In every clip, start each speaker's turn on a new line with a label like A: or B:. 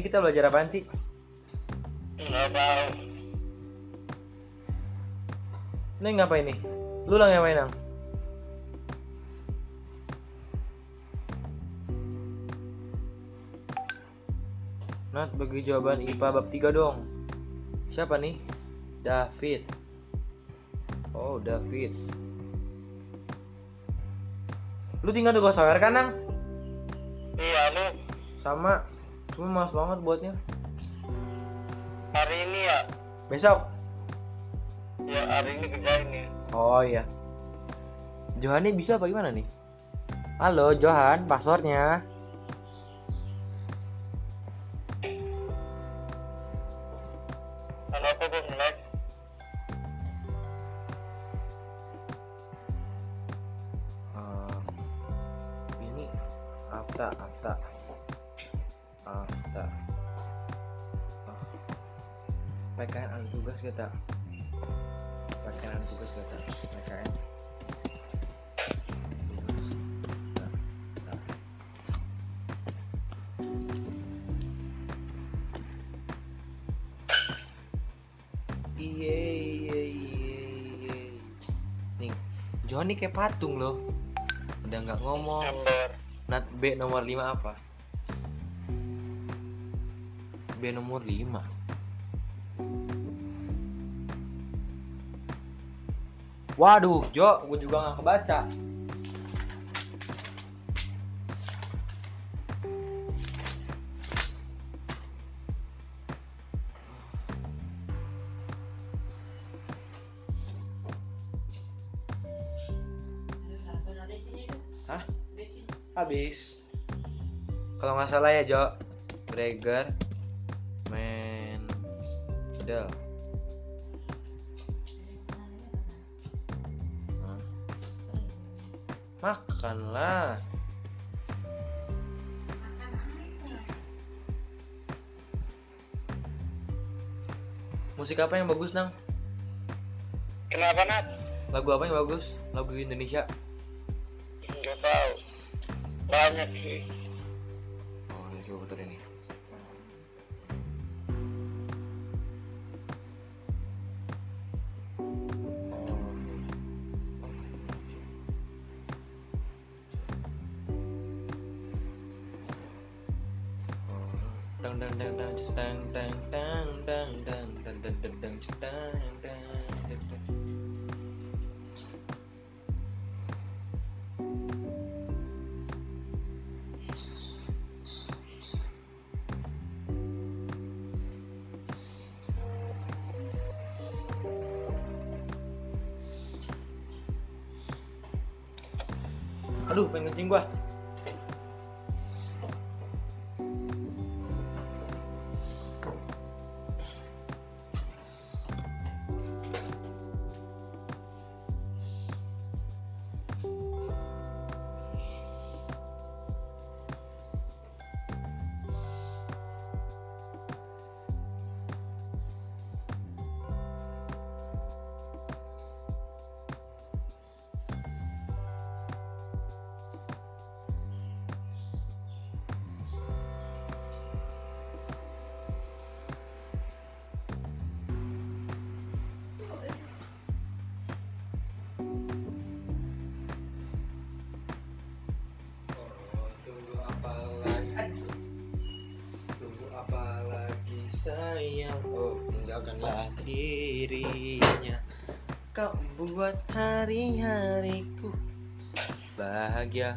A: Ini kita belajar apaan sih?
B: Nggak tahu.
A: Ini ngapain nih? Lu lah ngapain nang? Nat bagi jawaban IPA bab 3 dong. Siapa nih? David. Oh, David. Lu tinggal tugas software kan, Nang?
B: Iya lu
A: Sama. Cuma males banget buatnya.
B: hari ini ya.
A: Besok.
B: Ya hari ini kerjain ya.
A: Oh iya. Johannya bisa apa gimana nih? Halo Johan, passwordnya. Johnny kayak patung loh. Udah nggak ngomong.
B: Ember.
A: Nat B nomor 5 apa? B nomor 5 Waduh, Jo, gue juga nggak kebaca. Habis. Kalau nggak salah ya, Jo. Breger. Men. Udah. Hah? Makanlah. Musik apa yang bagus, Nang?
B: Kenapa Nat?
A: Lagu apa yang bagus? Lagu Indonesia.
B: Banyak sih.
A: Oh, ini coba putar ini. 啊，路，我们经过。Sayang? Oh, tinggalkanlah dirinya. Kau buat hari-hariku bahagia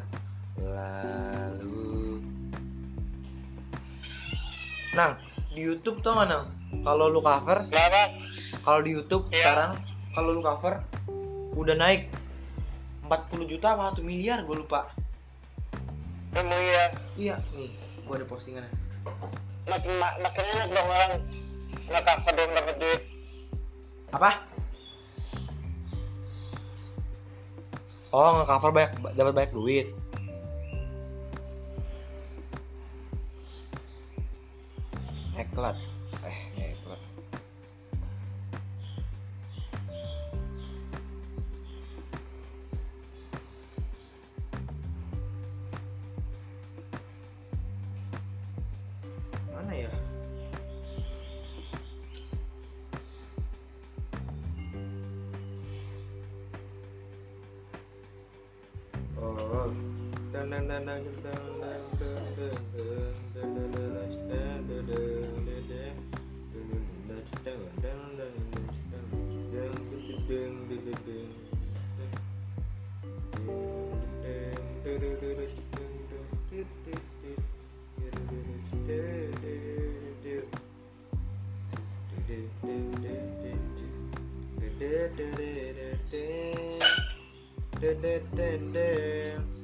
A: lalu. Nang, di YouTube tau gak Nang? Kalau lu cover, kalau di YouTube
B: Iya.
A: sekarang, kalau lu cover udah naik 40 juta apa 1 miliar gue lupa.
B: Emang iya.
A: Iya, nih, gua ada postingannya.
B: Makin ma- makin enak dong orang nggak cover dong dapat duit.
A: Apa? Oh, nge-cover banyak dapat banyak duit. Eklat. da da da da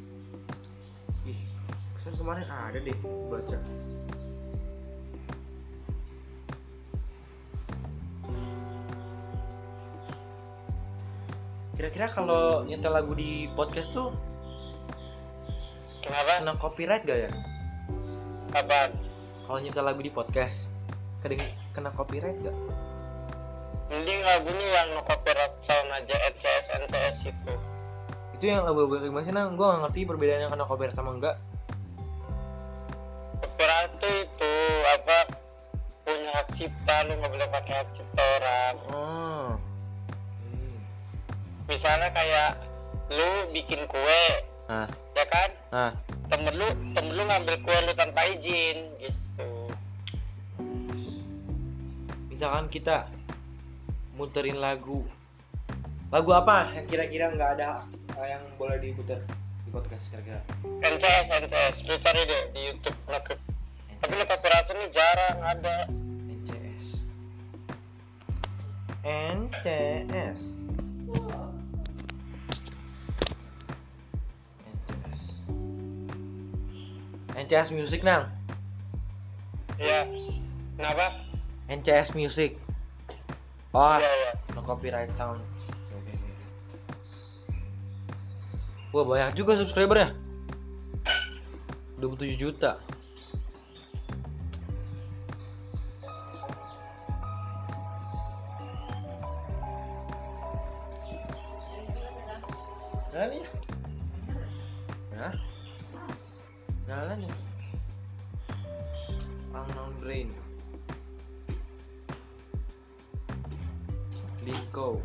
A: kemarin ada deh baca. Kira-kira kalau nyetel lagu di podcast tuh
B: Kenapa?
A: kena copyright gak ya?
B: Apaan?
A: Kalau nyetel lagu di podcast, kena kena copyright gak?
B: Mending lagunya yang no copyright sound aja NCS NCS itu.
A: Itu yang lagu-lagu gimana sih? Nah, gue gak ngerti perbedaannya kena copyright sama enggak.
B: Lu nggak boleh pakai hak cipta orang.
A: Oh. Hmm.
B: Misalnya kayak lu bikin kue,
A: Nah,
B: ya kan?
A: nah.
B: Temen lu temen lu ngambil kue lu tanpa izin gitu.
A: Misalkan kita muterin lagu. Lagu apa yang kira-kira nggak ada eh, yang boleh diputer di podcast kira-kira?
B: NCS NCS lu cari deh di YouTube nge tapi lu copyright ini jarang ada
A: NCS. NCS. NCS Music nang.
B: ya kenapa
A: NCS Music. Oh,
B: iya iya
A: no copyright sound. Wah banyak juga subscribernya. 27 juta. Nah. Nyala nih. Unknown Brain. Liko.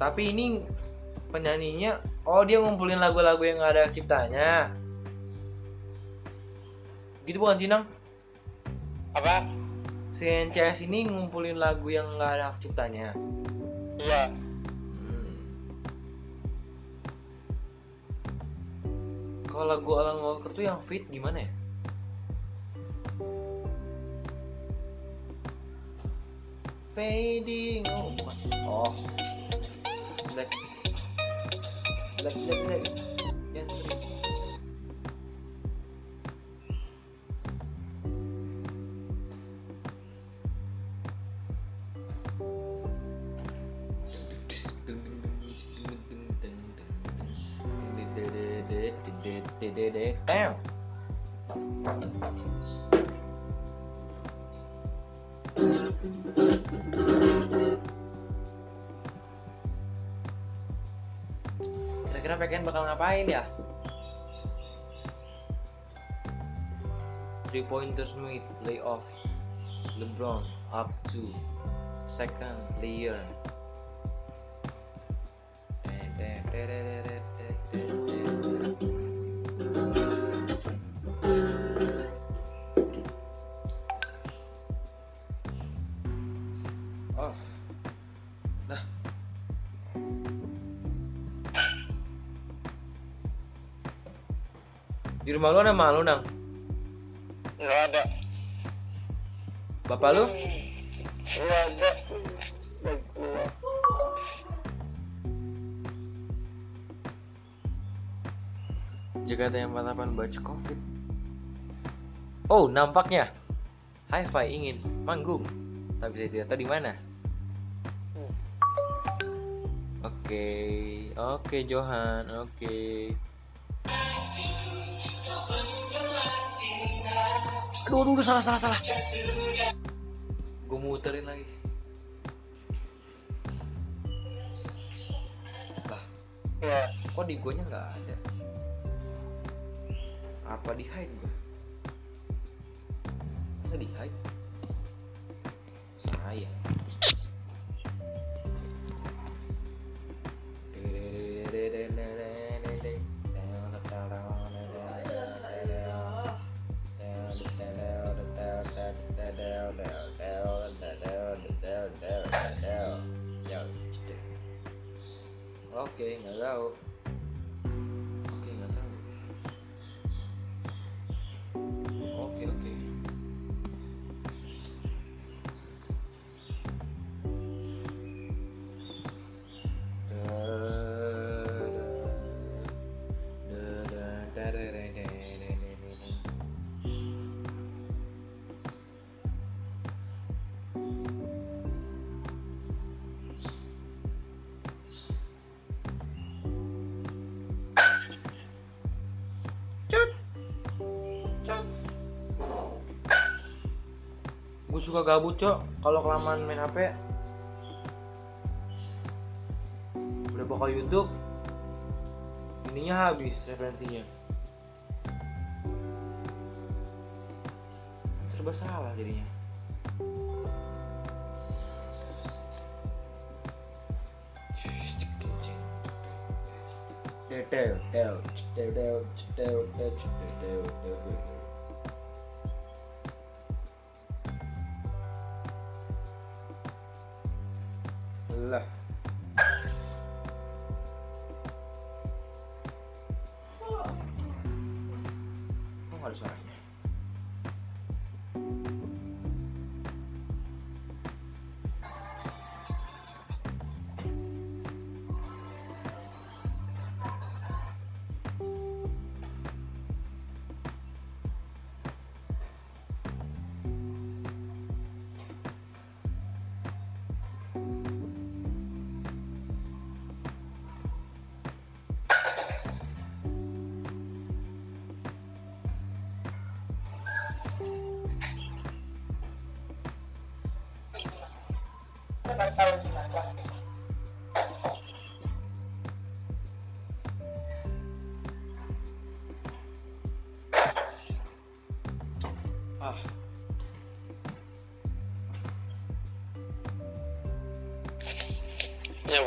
A: Tapi ini penyanyinya, oh dia ngumpulin lagu-lagu yang gak ada ciptanya. Gitu bukan Cinang?
B: apa
A: Si NCS ini ngumpulin lagu yang gak ada ciptanya.
B: iya
A: Kalau lagu Alan Walker tuh yang fit gimana ya? Fading. Oh bukan. Oh. Black. Black black black Kira-kira PKN bakal ngapain ya? Three pointers made play off LeBron up to second layer. Rumah lu ada malu nang?
B: nggak ada.
A: Bapak lu?
B: nggak ada.
A: Jakarta yang 48 batch covid. Oh nampaknya. Hi-Fi ingin manggung. Tapi saya tidak tahu di mana Oke Oke Johan Oke Aduh aduh, aduh salah salah salah. Gue muterin lagi. Lah
B: ya.
A: kok di gonya nggak ada? Apa di hide gua? Masa di hide suka gabut cok kalau kelamaan main HP. Udah buka YouTube, ininya habis referensinya. Serba salah jadinya. Dedel, del, dedel, dedel, dedel, dedel, dedel.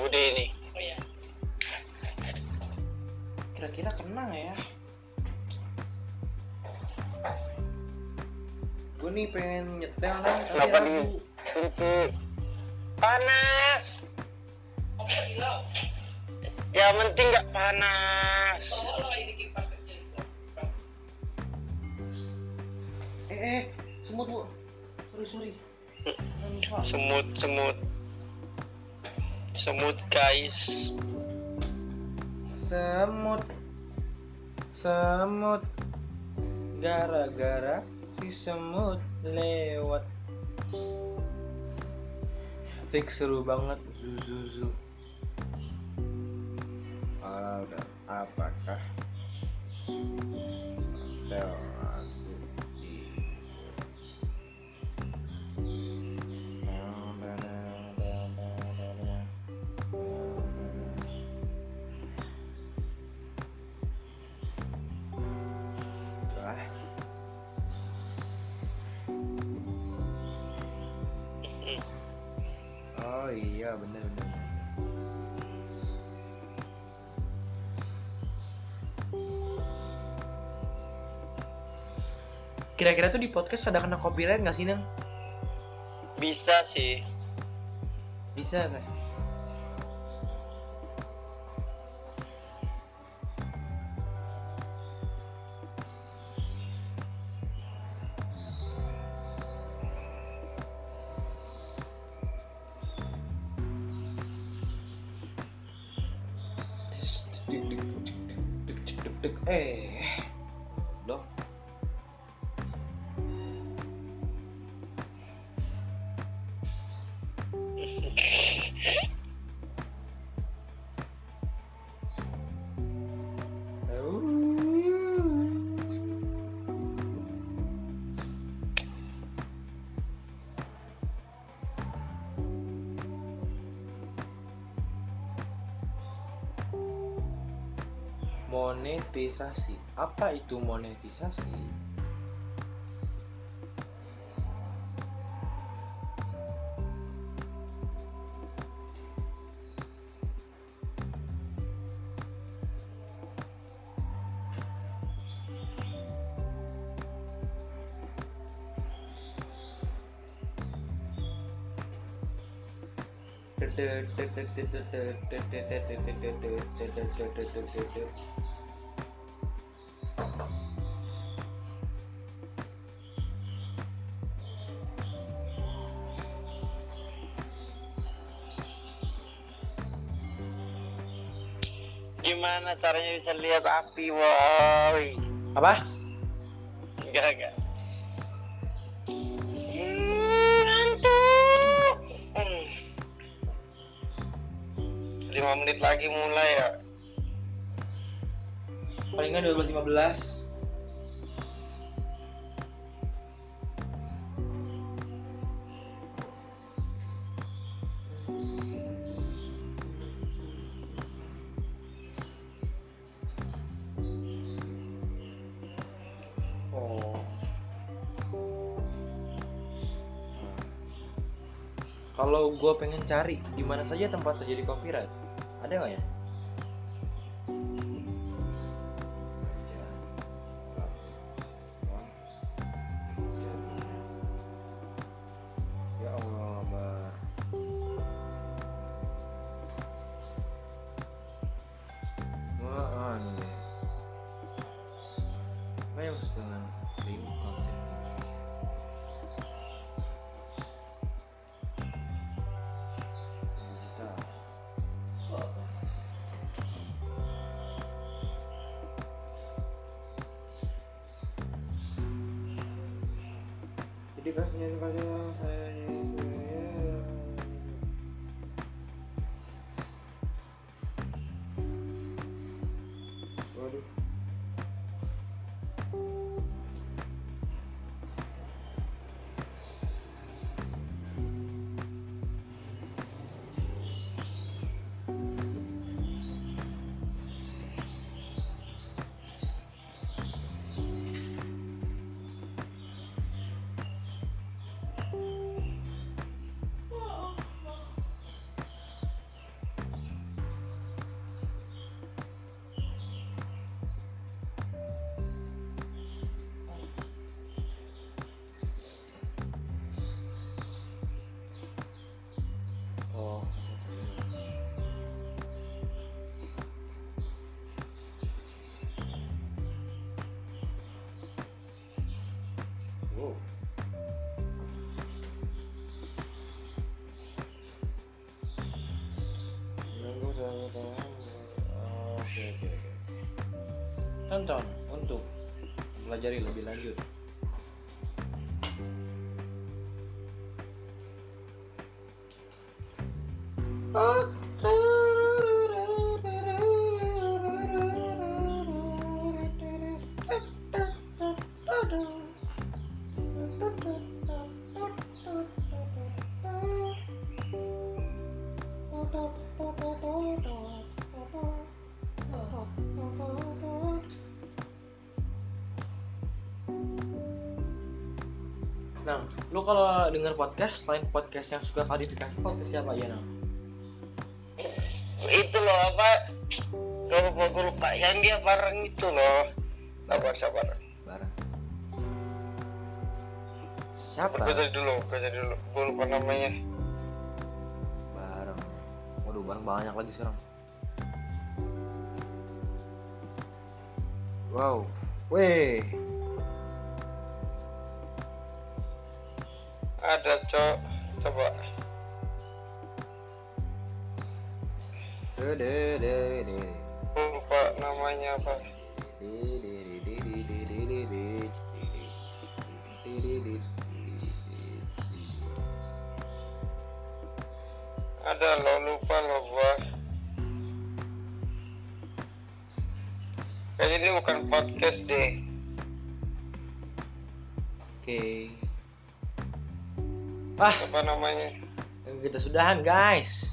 B: Budi ini.
A: kira-kira kena nggak ya? Gue nih pengen nyetel kan, tapi
B: Kenapa di itu panas? Ya penting nggak panas.
A: Eh, eh, semut bu. Sorry, sorry.
B: Semut semut semut guys.
A: Semut, semut, gara-gara si semut lewat. Fix seru banget, zu zu zu. Udah. Apakah hotel iya bener bener. Kira-kira tuh di podcast ada kena copyright nggak sih Nang?
B: Bisa sih.
A: Bisa kan? Eh, Monetisasi. Apa itu monetisasi?
B: Gimana caranya bisa lihat api, woi?
A: Apa?
B: Enggak, enggak. Menit lagi mulai ya.
A: Palingan 12.15 Oh. Nah. Kalau gue pengen cari di mana saja tempat terjadi copyright, ada nggak ya? Jadi kasihnya kasih saya Tonton untuk mempelajari lebih lanjut. Nah, lu kalau denger podcast selain podcast yang suka klarifikasi podcast siapa ya Nang?
B: Itu loh apa? Gue lupa, gue lupa. Yang dia bareng itu loh. Sabar, sabar.
A: Barang. Siapa?
B: Gue cari dulu, gue cari dulu. Gue lupa namanya.
A: Barang. Waduh, barang banyak lagi sekarang. Wow. Weh.
B: Cok. Coba. Lupa namanya apa. Ada lo lupa lo gua. Kayaknya ini bukan podcast deh.
A: Oke. Ah,
B: Apa namanya?
A: kita sudahan guys.